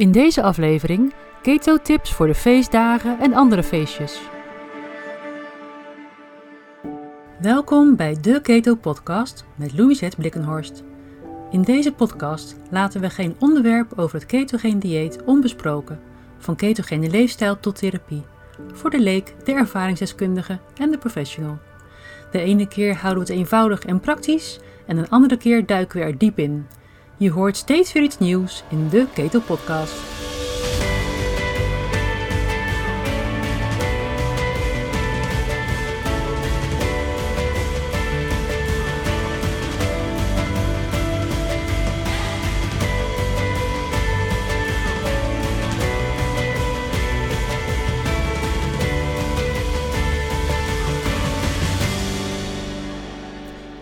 In deze aflevering keto-tips voor de feestdagen en andere feestjes. Welkom bij de Keto Podcast met Louisette Blikkenhorst. In deze podcast laten we geen onderwerp over het ketogeen dieet onbesproken, van ketogene leefstijl tot therapie, voor de leek, de ervaringsdeskundige en de professional. De ene keer houden we het eenvoudig en praktisch en een andere keer duiken we er diep in. Je hoort steeds weer iets nieuws in de Keto Podcast.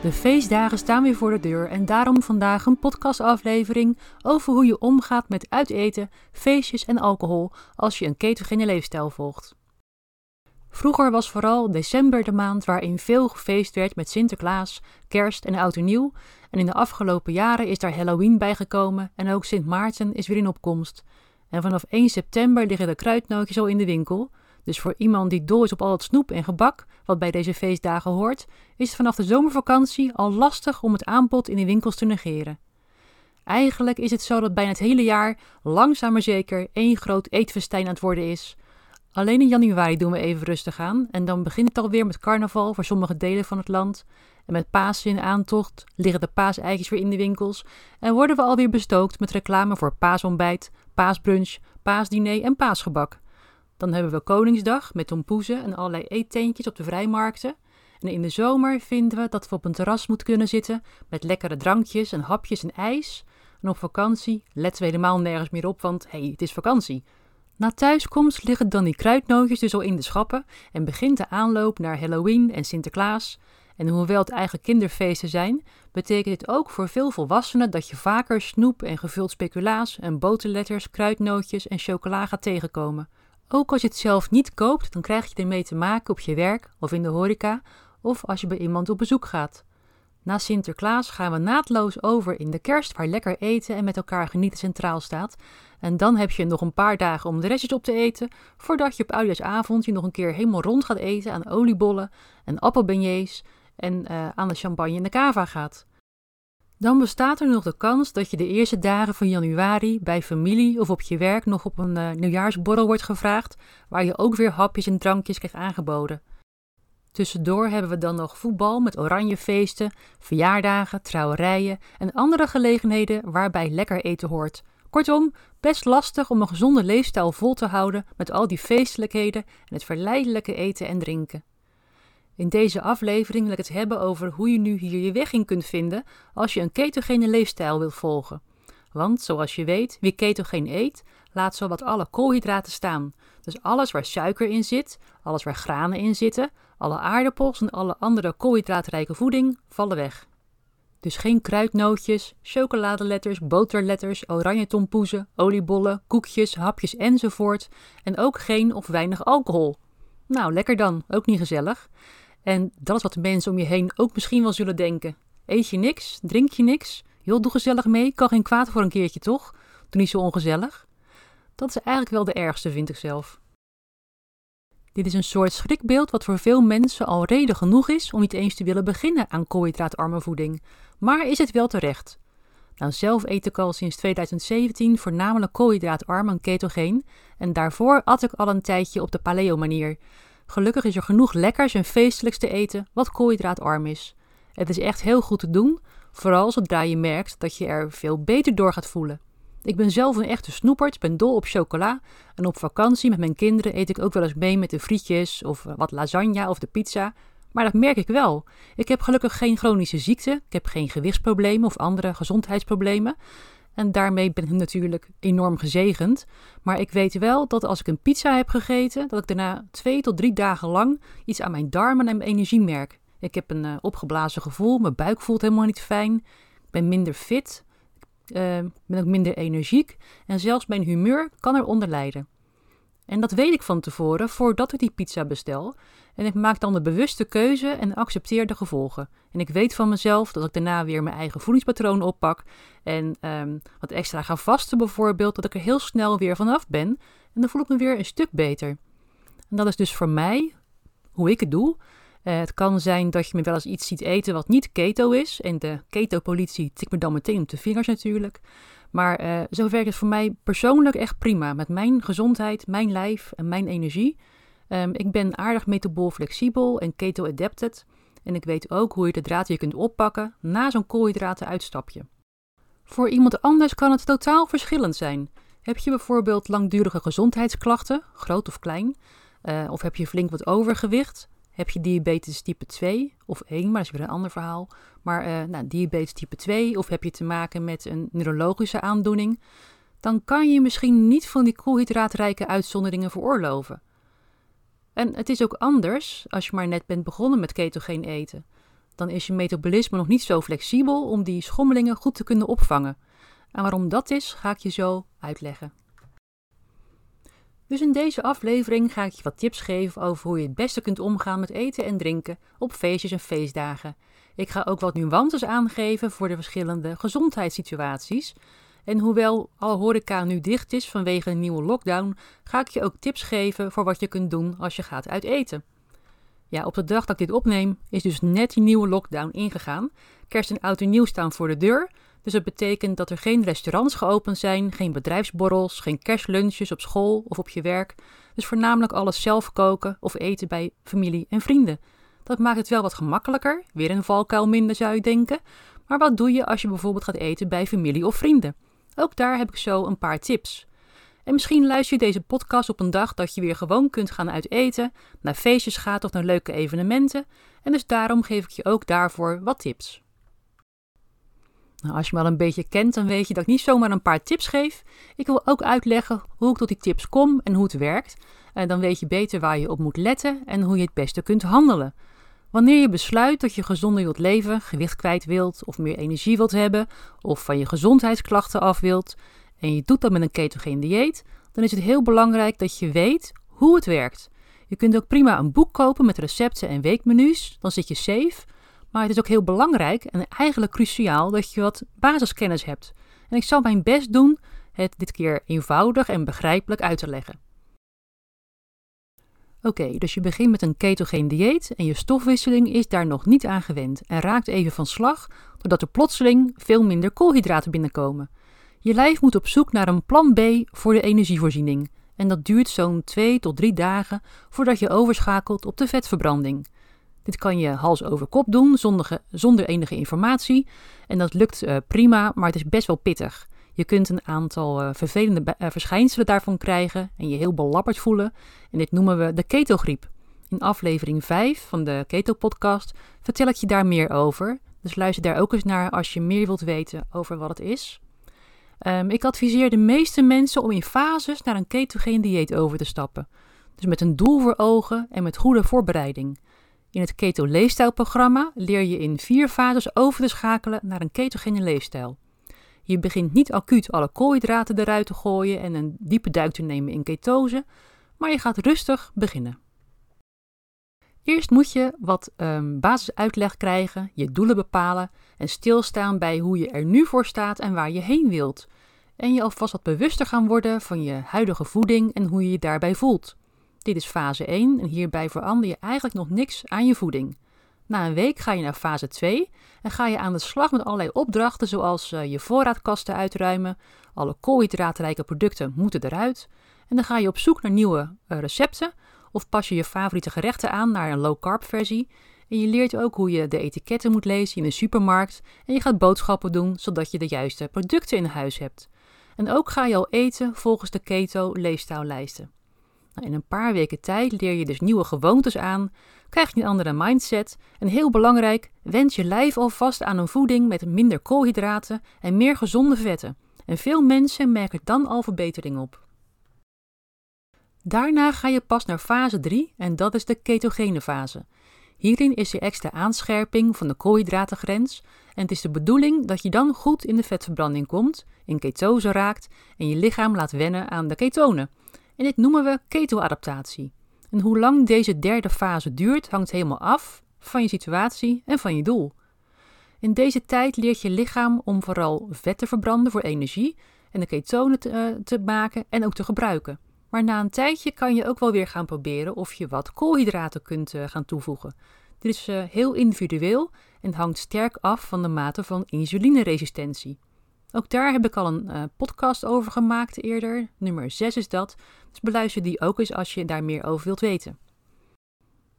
De feestdagen staan weer voor de deur en daarom vandaag een podcastaflevering over hoe je omgaat met uiteten, feestjes en alcohol als je een ketogene leefstijl volgt. Vroeger was vooral december de maand waarin veel gefeest werd met Sinterklaas, Kerst en Oud en Nieuw en in de afgelopen jaren is daar Halloween bijgekomen en ook Sint Maarten is weer in opkomst. En vanaf 1 september liggen de kruidnootjes al in de winkel, dus voor iemand die dol is op al het snoep en gebak, wat bij deze feestdagen hoort, is het vanaf de zomervakantie al lastig om het aanbod in de winkels te negeren. Eigenlijk is het zo dat bijna het hele jaar langzaam maar zeker één groot eetfestijn aan het worden is. Alleen in januari doen we even rustig aan en dan begint het alweer met carnaval voor sommige delen van het land. En met Pasen in aantocht liggen de paaseitjes weer in de winkels en worden we alweer bestookt met reclame voor paasontbijt, paasbrunch, paasdiner en paasgebak. Dan hebben we Koningsdag met tompoezen en allerlei eetteentjes op de vrijmarkten. En in de zomer vinden we dat we op een terras moeten kunnen zitten met lekkere drankjes en hapjes en ijs. En op vakantie letten we helemaal nergens meer op, want hé, hey, het is vakantie. Na thuiskomst liggen dan die kruidnootjes dus al in de schappen en begint de aanloop naar Halloween en Sinterklaas. En hoewel het eigen kinderfeesten zijn, betekent dit ook voor veel volwassenen dat je vaker snoep en gevuld speculaas en boterletters, kruidnootjes en chocola gaat tegenkomen. Ook als je het zelf niet koopt, dan krijg je ermee te maken op je werk of in de horeca of als je bij iemand op bezoek gaat. Na Sinterklaas gaan we naadloos over in de kerst, waar lekker eten en met elkaar genieten centraal staat. En dan heb je nog een paar dagen om de restjes op te eten, voordat je op oudejaarsavond je nog een keer helemaal rond gaat eten aan oliebollen en appelbeignets en uh, aan de champagne en de cava gaat. Dan bestaat er nog de kans dat je de eerste dagen van januari bij familie of op je werk nog op een uh, nieuwjaarsborrel wordt gevraagd, waar je ook weer hapjes en drankjes krijgt aangeboden. Tussendoor hebben we dan nog voetbal met oranjefeesten, verjaardagen, trouwerijen en andere gelegenheden waarbij lekker eten hoort. Kortom, best lastig om een gezonde leefstijl vol te houden met al die feestelijkheden en het verleidelijke eten en drinken. In deze aflevering wil ik het hebben over hoe je nu hier je weg in kunt vinden als je een ketogene leefstijl wilt volgen. Want zoals je weet, wie ketogeen eet, laat zowat alle koolhydraten staan. Dus alles waar suiker in zit, alles waar granen in zitten, alle aardappels en alle andere koolhydraatrijke voeding vallen weg. Dus geen kruidnootjes, chocoladeletters, boterletters, oranje tompoezen, oliebollen, koekjes, hapjes enzovoort. En ook geen of weinig alcohol. Nou, lekker dan, ook niet gezellig. En dat is wat de mensen om je heen ook misschien wel zullen denken. Eet je niks? Drink je niks? Joh, doe gezellig mee, kan geen kwaad voor een keertje toch? Doe niet zo ongezellig. Dat is eigenlijk wel de ergste, vind ik zelf. Dit is een soort schrikbeeld wat voor veel mensen al reden genoeg is om niet eens te willen beginnen aan koolhydraatarme voeding. Maar is het wel terecht? Nou, zelf eet ik al sinds 2017 voornamelijk koolhydraatarm en ketogeen en daarvoor at ik al een tijdje op de paleo-manier. Gelukkig is er genoeg lekkers en feestelijks te eten wat koolhydraatarm is. Het is echt heel goed te doen, vooral zodra je merkt dat je er veel beter door gaat voelen. Ik ben zelf een echte snoepert, ben dol op chocola en op vakantie met mijn kinderen eet ik ook wel eens mee met de frietjes of eh, wat lasagne of de pizza. Maar dat merk ik wel. Ik heb gelukkig geen chronische ziekte, ik heb geen gewichtsproblemen of andere gezondheidsproblemen. En daarmee ben ik natuurlijk enorm gezegend. Maar ik weet wel dat als ik een pizza heb gegeten, dat ik daarna twee tot drie dagen lang iets aan mijn darmen en mijn energie merk. Ik heb een uh, opgeblazen gevoel, mijn buik voelt helemaal niet fijn. Ik ben minder fit, uh, ben ook minder energiek en zelfs mijn humeur kan eronder lijden. En dat weet ik van tevoren voordat ik die pizza bestel. En ik maak dan de bewuste keuze en accepteer de gevolgen. En ik weet van mezelf dat ik daarna weer mijn eigen voedingspatroon oppak. En um, wat extra ga vasten bijvoorbeeld, dat ik er heel snel weer vanaf ben. En dan voel ik me weer een stuk beter. En dat is dus voor mij hoe ik het doe. Uh, het kan zijn dat je me wel eens iets ziet eten wat niet keto is. En de keto-politie tikt me dan meteen op de vingers natuurlijk. Maar uh, zo werkt het voor mij persoonlijk echt prima. Met mijn gezondheid, mijn lijf en mijn energie. Um, ik ben aardig metabool flexibel en keto-adapted. En ik weet ook hoe je de draad hier kunt oppakken na zo'n koolhydraten-uitstapje. Voor iemand anders kan het totaal verschillend zijn. Heb je bijvoorbeeld langdurige gezondheidsklachten, groot of klein? Uh, of heb je flink wat overgewicht? Heb je diabetes type 2 of 1, maar dat is weer een ander verhaal. Maar uh, nou, diabetes type 2 of heb je te maken met een neurologische aandoening, dan kan je misschien niet van die koolhydraatrijke uitzonderingen veroorloven. En het is ook anders als je maar net bent begonnen met ketogeen eten. Dan is je metabolisme nog niet zo flexibel om die schommelingen goed te kunnen opvangen. En waarom dat is, ga ik je zo uitleggen. Dus in deze aflevering ga ik je wat tips geven over hoe je het beste kunt omgaan met eten en drinken op feestjes en feestdagen. Ik ga ook wat nuances aangeven voor de verschillende gezondheidssituaties. En hoewel alle horeca nu dicht is vanwege een nieuwe lockdown, ga ik je ook tips geven voor wat je kunt doen als je gaat uit eten. Ja, op de dag dat ik dit opneem is dus net die nieuwe lockdown ingegaan. Kerst en oud en nieuw staan voor de deur. Dus dat betekent dat er geen restaurants geopend zijn, geen bedrijfsborrels, geen kerstlunches op school of op je werk. Dus voornamelijk alles zelf koken of eten bij familie en vrienden. Dat maakt het wel wat gemakkelijker, weer een valkuil minder zou je denken. Maar wat doe je als je bijvoorbeeld gaat eten bij familie of vrienden? Ook daar heb ik zo een paar tips. En misschien luister je deze podcast op een dag dat je weer gewoon kunt gaan uit eten, naar feestjes gaat of naar leuke evenementen. En dus daarom geef ik je ook daarvoor wat tips. Nou, als je me al een beetje kent, dan weet je dat ik niet zomaar een paar tips geef. Ik wil ook uitleggen hoe ik tot die tips kom en hoe het werkt. En dan weet je beter waar je op moet letten en hoe je het beste kunt handelen. Wanneer je besluit dat je gezonder wilt leven, gewicht kwijt wilt of meer energie wilt hebben of van je gezondheidsklachten af wilt en je doet dat met een ketogeen dieet, dan is het heel belangrijk dat je weet hoe het werkt. Je kunt ook prima een boek kopen met recepten en weekmenu's, dan zit je safe. Maar het is ook heel belangrijk en eigenlijk cruciaal dat je wat basiskennis hebt. En ik zal mijn best doen het dit keer eenvoudig en begrijpelijk uit te leggen. Oké, dus je begint met een ketogeen dieet en je stofwisseling is daar nog niet aan gewend en raakt even van slag doordat er plotseling veel minder koolhydraten binnenkomen. Je lijf moet op zoek naar een plan B voor de energievoorziening en dat duurt zo'n 2 tot 3 dagen voordat je overschakelt op de vetverbranding. Dit kan je hals over kop doen zonder, zonder enige informatie en dat lukt uh, prima, maar het is best wel pittig. Je kunt een aantal uh, vervelende uh, verschijnselen daarvan krijgen en je heel belabberd voelen. En dit noemen we de ketogriep. In aflevering 5 van de Keto Podcast vertel ik je daar meer over. Dus luister daar ook eens naar als je meer wilt weten over wat het is. Um, ik adviseer de meeste mensen om in fases naar een ketogeen dieet over te stappen. Dus met een doel voor ogen en met goede voorbereiding. In het Keto Leefstijlprogramma leer je in vier fases over te schakelen naar een ketogene leefstijl. Je begint niet acuut alle koolhydraten eruit te gooien en een diepe duik te nemen in ketose, maar je gaat rustig beginnen. Eerst moet je wat um, basisuitleg krijgen, je doelen bepalen en stilstaan bij hoe je er nu voor staat en waar je heen wilt. En je alvast wat bewuster gaan worden van je huidige voeding en hoe je je daarbij voelt. Dit is fase 1 en hierbij verander je eigenlijk nog niks aan je voeding. Na een week ga je naar fase 2 en ga je aan de slag met allerlei opdrachten zoals uh, je voorraadkasten uitruimen, alle koolhydraatrijke producten moeten eruit en dan ga je op zoek naar nieuwe uh, recepten of pas je je favoriete gerechten aan naar een low carb versie en je leert ook hoe je de etiketten moet lezen in de supermarkt en je gaat boodschappen doen zodat je de juiste producten in huis hebt. En ook ga je al eten volgens de keto leefstijllijsten. Nou, in een paar weken tijd leer je dus nieuwe gewoontes aan, krijg je een andere mindset en heel belangrijk, wend je lijf alvast aan een voeding met minder koolhydraten en meer gezonde vetten. En veel mensen merken dan al verbetering op. Daarna ga je pas naar fase 3 en dat is de ketogene fase. Hierin is er extra aanscherping van de koolhydratengrens en het is de bedoeling dat je dan goed in de vetverbranding komt, in ketose raakt en je lichaam laat wennen aan de ketonen. En dit noemen we ketoadaptatie. En hoe lang deze derde fase duurt, hangt helemaal af van je situatie en van je doel. In deze tijd leert je lichaam om vooral vet te verbranden voor energie en de ketonen te, uh, te maken en ook te gebruiken. Maar na een tijdje kan je ook wel weer gaan proberen of je wat koolhydraten kunt uh, gaan toevoegen. Dit is uh, heel individueel en hangt sterk af van de mate van insulineresistentie. Ook daar heb ik al een uh, podcast over gemaakt eerder. Nummer 6 is dat. Dus beluister die ook eens als je daar meer over wilt weten.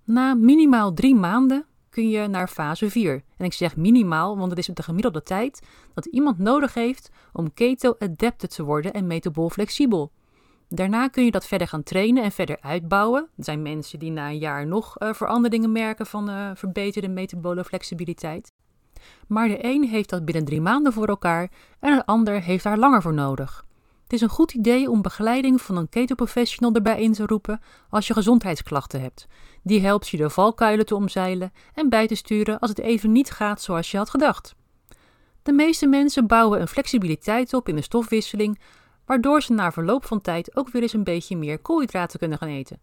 Na minimaal drie maanden kun je naar fase 4. En ik zeg minimaal, want het is de gemiddelde tijd dat iemand nodig heeft om keto-adapted te worden en metabool flexibel. Daarna kun je dat verder gaan trainen en verder uitbouwen. Er zijn mensen die na een jaar nog uh, veranderingen merken van uh, verbeterde metabole flexibiliteit. Maar de een heeft dat binnen drie maanden voor elkaar en een ander heeft daar langer voor nodig. Het is een goed idee om begeleiding van een ketoprofessional erbij in te roepen als je gezondheidsklachten hebt. Die helpt je de valkuilen te omzeilen en bij te sturen als het even niet gaat zoals je had gedacht. De meeste mensen bouwen een flexibiliteit op in de stofwisseling, waardoor ze na verloop van tijd ook weer eens een beetje meer koolhydraten kunnen gaan eten.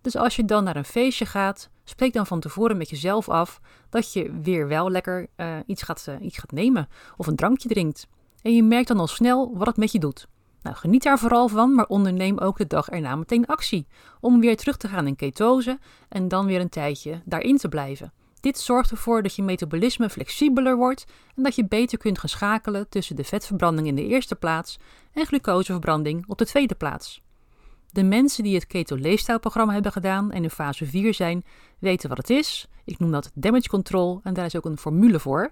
Dus als je dan naar een feestje gaat, spreek dan van tevoren met jezelf af dat je weer wel lekker uh, iets, gaat, uh, iets gaat nemen of een drankje drinkt. En je merkt dan al snel wat het met je doet. Nou, geniet daar vooral van, maar onderneem ook de dag erna meteen actie. Om weer terug te gaan in ketose en dan weer een tijdje daarin te blijven. Dit zorgt ervoor dat je metabolisme flexibeler wordt en dat je beter kunt gaan schakelen tussen de vetverbranding in de eerste plaats en glucoseverbranding op de tweede plaats. De mensen die het Keto Leefstijlprogramma hebben gedaan en in fase 4 zijn, weten wat het is. Ik noem dat damage control en daar is ook een formule voor.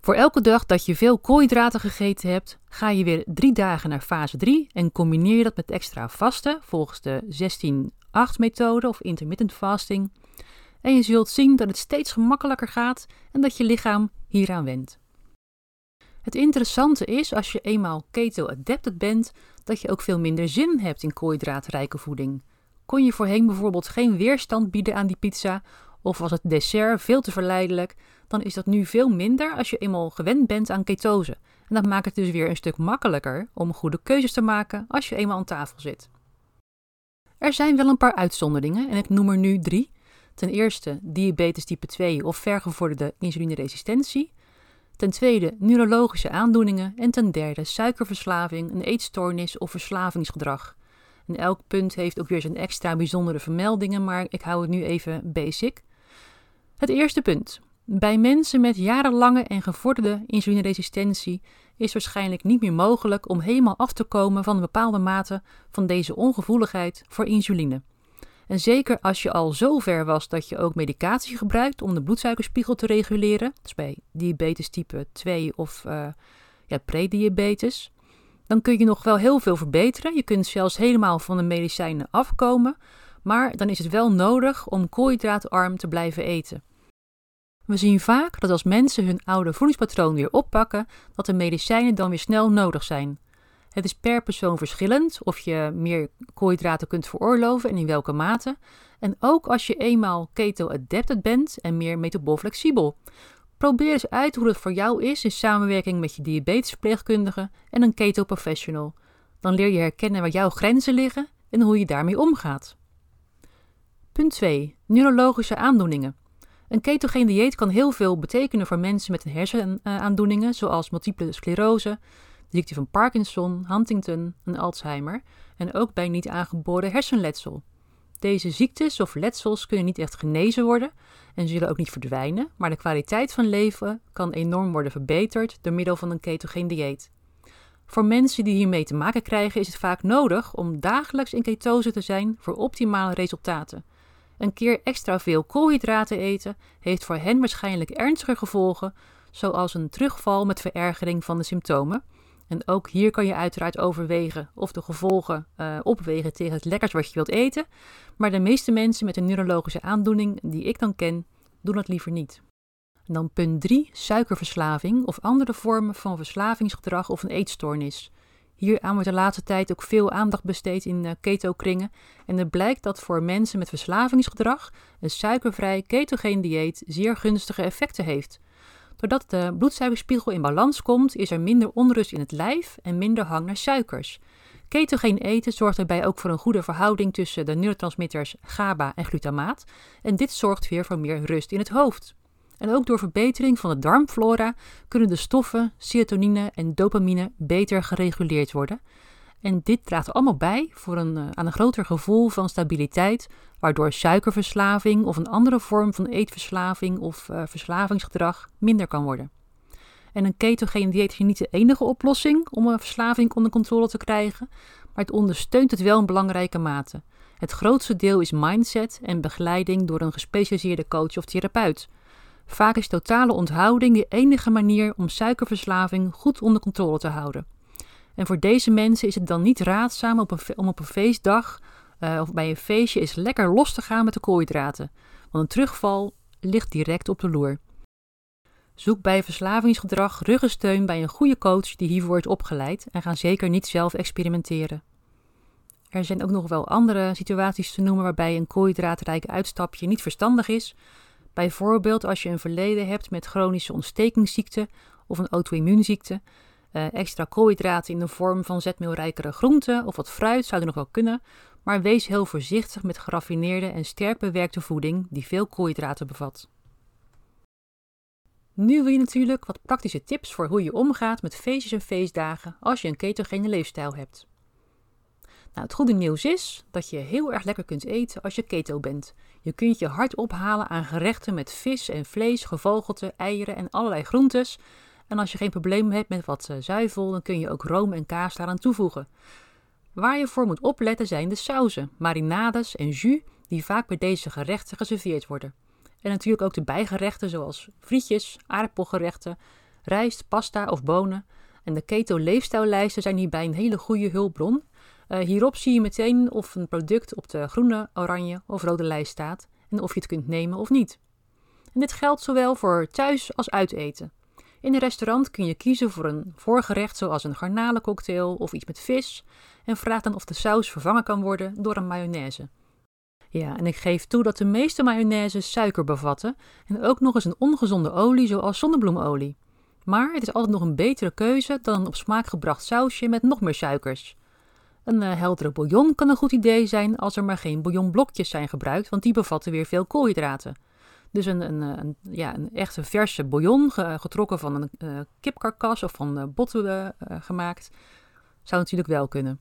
Voor elke dag dat je veel koolhydraten gegeten hebt, ga je weer drie dagen naar fase 3 en combineer je dat met extra vasten volgens de 16-8 methode of intermittent fasting. En je zult zien dat het steeds gemakkelijker gaat en dat je lichaam hieraan wendt. Het interessante is, als je eenmaal keto-adapted bent, dat je ook veel minder zin hebt in koolhydraatrijke voeding. Kon je voorheen bijvoorbeeld geen weerstand bieden aan die pizza, of was het dessert veel te verleidelijk, dan is dat nu veel minder als je eenmaal gewend bent aan ketose. En dat maakt het dus weer een stuk makkelijker om goede keuzes te maken als je eenmaal aan tafel zit. Er zijn wel een paar uitzonderingen en ik noem er nu drie. Ten eerste diabetes type 2 of vergevorderde insulineresistentie. Ten tweede neurologische aandoeningen. En ten derde suikerverslaving, een eetstoornis of verslavingsgedrag. En elk punt heeft ook weer zijn extra bijzondere vermeldingen, maar ik hou het nu even basic. Het eerste punt. Bij mensen met jarenlange en gevorderde insulineresistentie is waarschijnlijk niet meer mogelijk om helemaal af te komen van een bepaalde mate van deze ongevoeligheid voor insuline. En zeker als je al zo ver was dat je ook medicatie gebruikt om de bloedsuikerspiegel te reguleren, dus bij diabetes type 2 of uh, ja, prediabetes, dan kun je nog wel heel veel verbeteren. Je kunt zelfs helemaal van de medicijnen afkomen, maar dan is het wel nodig om koolhydraatarm te blijven eten. We zien vaak dat als mensen hun oude voedingspatroon weer oppakken, dat de medicijnen dan weer snel nodig zijn. Het is per persoon verschillend of je meer koolhydraten kunt veroorloven en in welke mate. En ook als je eenmaal keto-adapted bent en meer metabolflexibel. Probeer eens uit hoe het voor jou is in samenwerking met je diabetesverpleegkundige en een keto-professional. Dan leer je herkennen waar jouw grenzen liggen en hoe je daarmee omgaat. Punt 2. Neurologische aandoeningen. Een ketogeen dieet kan heel veel betekenen voor mensen met hersenaandoeningen, zoals multiple sclerose, ziekte van Parkinson, Huntington en Alzheimer, en ook bij niet aangeboren hersenletsel. Deze ziektes of letsels kunnen niet echt genezen worden en zullen ook niet verdwijnen, maar de kwaliteit van leven kan enorm worden verbeterd door middel van een ketogeen dieet. Voor mensen die hiermee te maken krijgen is het vaak nodig om dagelijks in ketose te zijn voor optimale resultaten. Een keer extra veel koolhydraten eten heeft voor hen waarschijnlijk ernstige gevolgen, zoals een terugval met verergering van de symptomen. En ook hier kan je uiteraard overwegen of de gevolgen uh, opwegen tegen het lekkers wat je wilt eten. Maar de meeste mensen met een neurologische aandoening die ik dan ken, doen dat liever niet. En dan punt 3, suikerverslaving of andere vormen van verslavingsgedrag of een eetstoornis. Hieraan wordt de laatste tijd ook veel aandacht besteed in uh, keto-kringen. En het blijkt dat voor mensen met verslavingsgedrag een suikervrij ketogeen dieet zeer gunstige effecten heeft. Doordat de bloedsuikerspiegel in balans komt, is er minder onrust in het lijf en minder hang naar suikers. Ketogeen eten zorgt daarbij ook voor een goede verhouding tussen de neurotransmitters GABA en glutamaat en dit zorgt weer voor meer rust in het hoofd. En ook door verbetering van de darmflora kunnen de stoffen serotonine en dopamine beter gereguleerd worden. En dit draagt allemaal bij voor een, eh, aan een groter gevoel van stabiliteit, waardoor suikerverslaving of een andere vorm van eetverslaving of uh, verslavingsgedrag minder kan worden. En een ketogene dieet is niet de enige oplossing om een verslaving onder controle te krijgen, maar het ondersteunt het wel in belangrijke mate. Het grootste deel is mindset en begeleiding door een gespecialiseerde coach of therapeut. Vaak is totale onthouding de enige manier om suikerverslaving goed onder controle te houden. En voor deze mensen is het dan niet raadzaam op een, om op een feestdag uh, of bij een feestje eens lekker los te gaan met de koolhydraten, want een terugval ligt direct op de loer. Zoek bij verslavingsgedrag ruggensteun bij een goede coach die hiervoor wordt opgeleid en ga zeker niet zelf experimenteren. Er zijn ook nog wel andere situaties te noemen waarbij een koolhydraatrijk uitstapje niet verstandig is. Bijvoorbeeld als je een verleden hebt met chronische ontstekingsziekte of een auto-immuunziekte. Uh, extra koolhydraten in de vorm van zetmeelrijkere groenten of wat fruit zouden nog wel kunnen, maar wees heel voorzichtig met geraffineerde en sterk bewerkte voeding die veel koolhydraten bevat. Nu wil je natuurlijk wat praktische tips voor hoe je omgaat met feestjes en feestdagen als je een ketogene leefstijl hebt. Nou, het goede nieuws is dat je heel erg lekker kunt eten als je keto bent. Je kunt je hard ophalen aan gerechten met vis en vlees, gevogelte, eieren en allerlei groentes. En als je geen probleem hebt met wat uh, zuivel, dan kun je ook room en kaas daaraan toevoegen. Waar je voor moet opletten zijn de sauzen, marinades en jus die vaak bij deze gerechten geserveerd worden. En natuurlijk ook de bijgerechten zoals frietjes, aardappelgerechten, rijst, pasta of bonen. En de keto-leefstijllijsten zijn hierbij een hele goede hulpbron. Uh, hierop zie je meteen of een product op de groene, oranje of rode lijst staat en of je het kunt nemen of niet. En dit geldt zowel voor thuis als uiteten. In een restaurant kun je kiezen voor een voorgerecht zoals een garnalencocktail of iets met vis en vraag dan of de saus vervangen kan worden door een mayonaise. Ja, en ik geef toe dat de meeste mayonaise suiker bevatten en ook nog eens een ongezonde olie zoals zonnebloemolie. Maar het is altijd nog een betere keuze dan een op smaak gebracht sausje met nog meer suikers. Een uh, heldere bouillon kan een goed idee zijn als er maar geen bouillonblokjes zijn gebruikt, want die bevatten weer veel koolhydraten. Dus een, een, eh, een ja, een echte verse bouillon, getrokken van een uh, kipkarkas of van botten gemaakt, zou natuurlijk wel kunnen.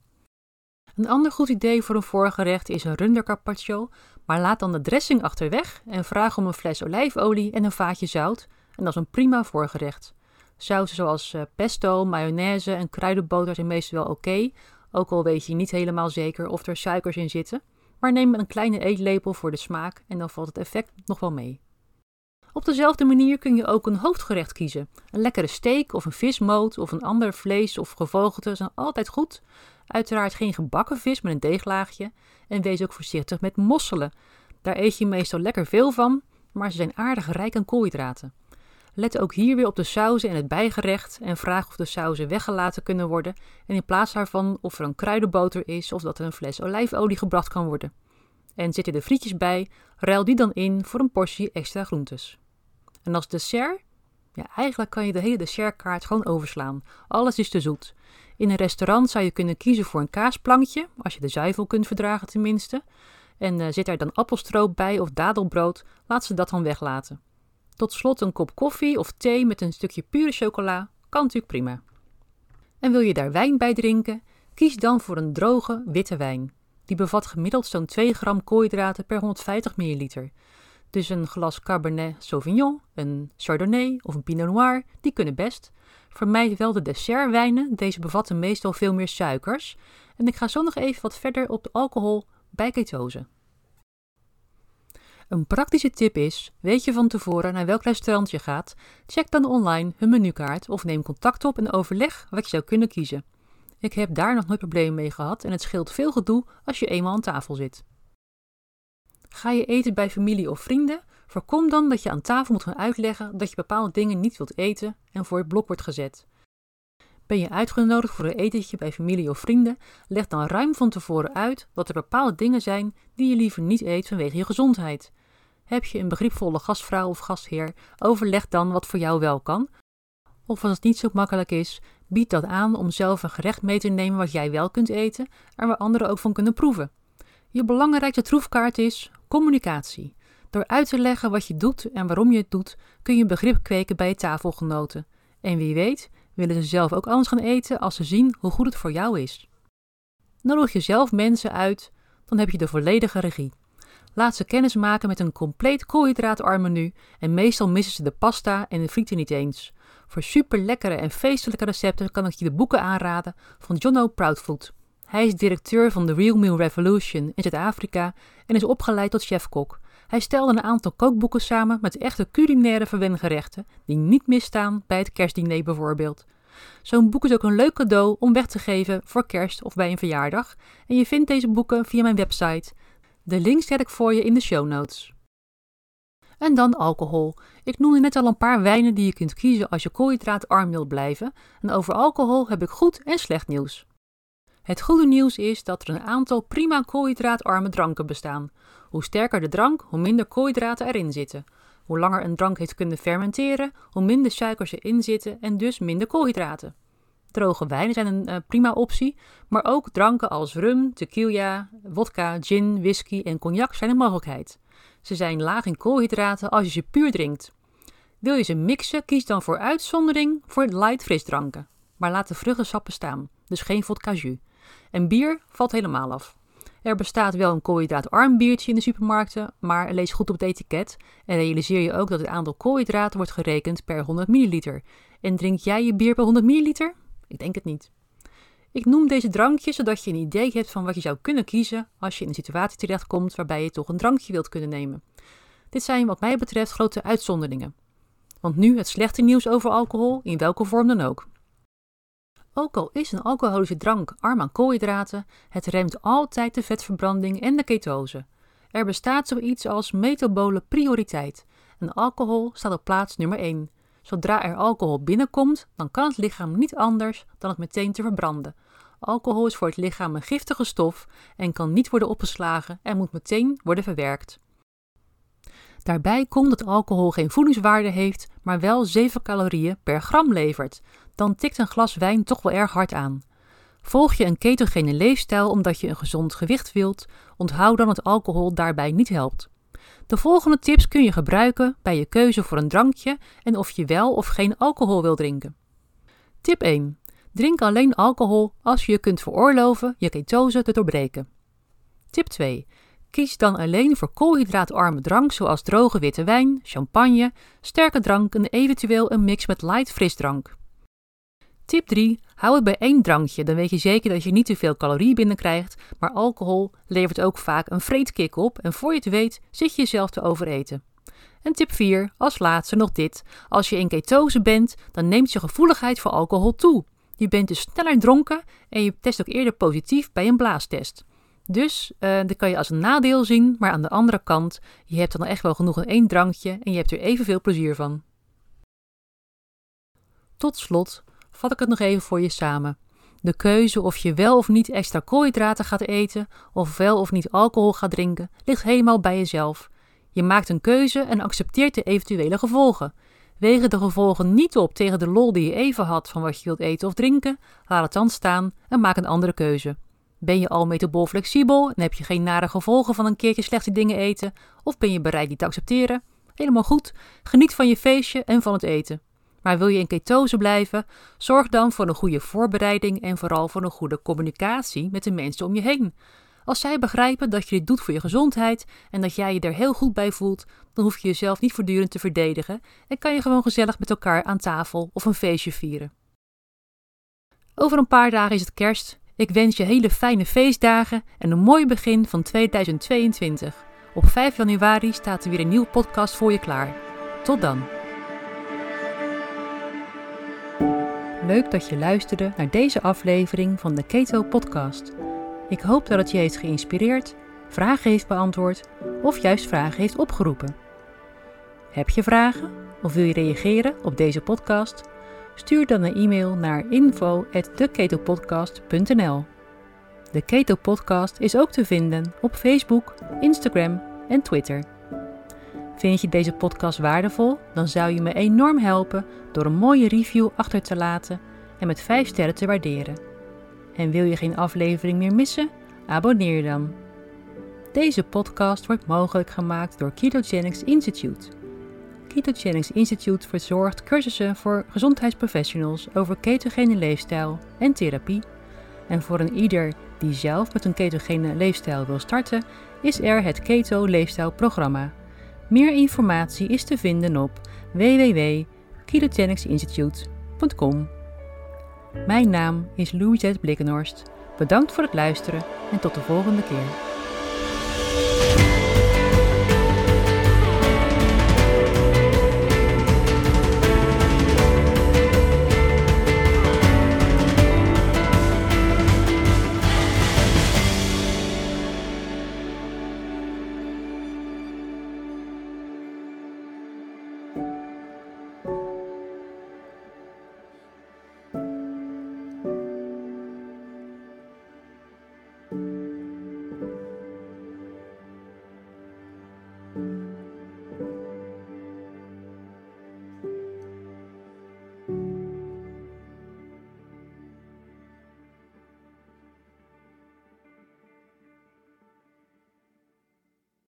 Een ander goed idee voor een voorgerecht is een rundercarpaccio, maar laat dan de dressing achterweg en vraag om een fles olijfolie en een vaatje zout en dat is een prima voorgerecht. Sausen zoals pesto, mayonaise en kruidenboter zijn meestal wel oké, ook al weet je niet helemaal zeker of er suikers in zitten, maar neem een kleine eetlepel voor de smaak en dan valt het effect nog wel mee. Op dezelfde manier kun je ook een hoofdgerecht kiezen. Een lekkere steak of een vismoot of een ander vlees of gevogelte zijn altijd goed. Uiteraard geen gebakken vis met een deeglaagje en wees ook voorzichtig met mosselen. Daar eet je meestal lekker veel van, maar ze zijn aardig rijk aan koolhydraten. Let ook hier weer op de sauzen en het bijgerecht en vraag of de sauzen weggelaten kunnen worden en in plaats daarvan of er een kruidenboter is of dat er een fles olijfolie gebracht kan worden. En zitten er frietjes bij, ruil die dan in voor een portie extra groentes. En als dessert? Ja, eigenlijk kan je de hele dessertkaart gewoon overslaan. Alles is te zoet. In een restaurant zou je kunnen kiezen voor een kaasplankje, als je de zuivel kunt verdragen tenminste. En uh, zit er dan appelstroop bij of dadelbrood, laat ze dat dan weglaten. Tot slot een kop koffie of thee met een stukje pure chocola, kan natuurlijk prima. En wil je daar wijn bij drinken? Kies dan voor een droge witte wijn. Die bevat gemiddeld zo'n 2 gram koolhydraten per 150 milliliter. Dus een glas Cabernet Sauvignon, een Chardonnay of een Pinot Noir, die kunnen best. Vermijd wel de dessertwijnen, deze bevatten meestal veel meer suikers. En ik ga zo nog even wat verder op de alcohol bij ketose. Een praktische tip is: weet je van tevoren naar welk restaurant je gaat? Check dan online hun menukaart of neem contact op en overleg wat je zou kunnen kiezen. Ik heb daar nog nooit problemen mee gehad en het scheelt veel gedoe als je eenmaal aan tafel zit. Ga je eten bij familie of vrienden? Voorkom dan dat je aan tafel moet gaan uitleggen dat je bepaalde dingen niet wilt eten en voor het blok wordt gezet. Ben je uitgenodigd voor een etentje bij familie of vrienden? Leg dan ruim van tevoren uit dat er bepaalde dingen zijn die je liever niet eet vanwege je gezondheid. Heb je een begripvolle gastvrouw of gastheer, overleg dan wat voor jou wel kan. Of als het niet zo makkelijk is, Bied dat aan om zelf een gerecht mee te nemen wat jij wel kunt eten en waar anderen ook van kunnen proeven. Je belangrijkste troefkaart is communicatie. Door uit te leggen wat je doet en waarom je het doet, kun je begrip kweken bij je tafelgenoten. En wie weet, willen ze zelf ook anders gaan eten als ze zien hoe goed het voor jou is. Nodig je zelf mensen uit, dan heb je de volledige regie. Laat ze kennis maken met een compleet koolhydraatarm menu en meestal missen ze de pasta en de frieten niet eens. Voor super lekkere en feestelijke recepten kan ik je de boeken aanraden van Jono Proudfood. Hij is directeur van de Real Meal Revolution in Zuid-Afrika en is opgeleid tot chefkok. Hij stelde een aantal kookboeken samen met echte culinaire verwengerechten die niet misstaan bij het kerstdiner bijvoorbeeld. Zo'n boek is ook een leuk cadeau om weg te geven voor kerst of bij een verjaardag en je vindt deze boeken via mijn website. De link zet ik voor je in de show notes. En dan alcohol. Ik noemde net al een paar wijnen die je kunt kiezen als je koolhydraatarm wilt blijven. En over alcohol heb ik goed en slecht nieuws. Het goede nieuws is dat er een aantal prima koolhydraatarme dranken bestaan. Hoe sterker de drank, hoe minder koolhydraten erin zitten. Hoe langer een drank heeft kunnen fermenteren, hoe minder suikers erin zitten en dus minder koolhydraten. Droge wijnen zijn een uh, prima optie, maar ook dranken als rum, tequila, vodka, gin, whisky en cognac zijn een mogelijkheid. Ze zijn laag in koolhydraten als je ze puur drinkt. Wil je ze mixen, kies dan voor uitzondering voor light frisdranken. Maar laat de vruchtensappen staan, dus geen vodka jus. En bier valt helemaal af. Er bestaat wel een koolhydraatarm biertje in de supermarkten, maar lees goed op het etiket en realiseer je ook dat het aantal koolhydraten wordt gerekend per 100 milliliter. En drink jij je bier per 100 milliliter? Ik denk het niet. Ik noem deze drankjes zodat je een idee hebt van wat je zou kunnen kiezen als je in een situatie terechtkomt waarbij je toch een drankje wilt kunnen nemen. Dit zijn wat mij betreft grote uitzonderingen. Want nu het slechte nieuws over alcohol, in welke vorm dan ook. Ook al is een alcoholische drank arm aan koolhydraten, het remt altijd de vetverbranding en de ketose. Er bestaat zoiets als metabole prioriteit en alcohol staat op plaats nummer 1. Zodra er alcohol binnenkomt, dan kan het lichaam niet anders dan het meteen te verbranden. Alcohol is voor het lichaam een giftige stof en kan niet worden opgeslagen en moet meteen worden verwerkt. Daarbij komt dat alcohol geen voedingswaarde heeft, maar wel 7 calorieën per gram levert. Dan tikt een glas wijn toch wel erg hard aan. Volg je een ketogene leefstijl omdat je een gezond gewicht wilt, onthoud dan dat alcohol daarbij niet helpt. De volgende tips kun je gebruiken bij je keuze voor een drankje en of je wel of geen alcohol wil drinken. Tip 1. Drink alleen alcohol als je je kunt veroorloven je ketose te doorbreken. Tip 2. Kies dan alleen voor koolhydraatarme drank zoals droge witte wijn, champagne, sterke drank en eventueel een mix met light frisdrank. Tip 3. Hou het bij één drankje, dan weet je zeker dat je niet te veel calorieën binnenkrijgt, maar alcohol levert ook vaak een vreedkick op en voor je het weet zit je jezelf te overeten. En tip 4, als laatste nog dit. Als je in ketose bent, dan neemt je gevoeligheid voor alcohol toe. Je bent dus sneller dronken en je test ook eerder positief bij een blaastest. Dus uh, dat kan je als een nadeel zien, maar aan de andere kant, je hebt dan echt wel genoeg in één drankje en je hebt er evenveel plezier van. Tot slot vat ik het nog even voor je samen. De keuze of je wel of niet extra koolhydraten gaat eten of wel of niet alcohol gaat drinken, ligt helemaal bij jezelf. Je maakt een keuze en accepteert de eventuele gevolgen. Wegen de gevolgen niet op tegen de lol die je even had van wat je wilt eten of drinken, laat het dan staan en maak een andere keuze. Ben je al metabol flexibel en heb je geen nare gevolgen van een keertje slechte dingen eten? Of ben je bereid die te accepteren? Helemaal goed. Geniet van je feestje en van het eten. Maar wil je in ketose blijven, zorg dan voor een goede voorbereiding en vooral voor een goede communicatie met de mensen om je heen. Als zij begrijpen dat je dit doet voor je gezondheid en dat jij je er heel goed bij voelt, dan hoef je jezelf niet voortdurend te verdedigen en kan je gewoon gezellig met elkaar aan tafel of een feestje vieren. Over een paar dagen is het kerst ik wens je hele fijne feestdagen en een mooi begin van 2022. Op 5 januari staat er weer een nieuwe podcast voor je klaar. Tot dan. Leuk dat je luisterde naar deze aflevering van de Keto Podcast. Ik hoop dat het je heeft geïnspireerd, vragen heeft beantwoord of juist vragen heeft opgeroepen. Heb je vragen of wil je reageren op deze podcast? Stuur dan een e-mail naar info@theketopodcast.nl. De Keto Podcast is ook te vinden op Facebook, Instagram en Twitter. Vind je deze podcast waardevol? Dan zou je me enorm helpen door een mooie review achter te laten en met 5 sterren te waarderen. En wil je geen aflevering meer missen? Abonneer dan. Deze podcast wordt mogelijk gemaakt door Ketogenics Institute. Ketogenics Institute verzorgt cursussen voor gezondheidsprofessionals over ketogene leefstijl en therapie. En voor een ieder die zelf met een ketogene leefstijl wil starten, is er het Keto Leefstijlprogramma. Meer informatie is te vinden op www.ketogenicsinstitute.com. Mijn naam is Louisette Blikkenhorst. Bedankt voor het luisteren en tot de volgende keer.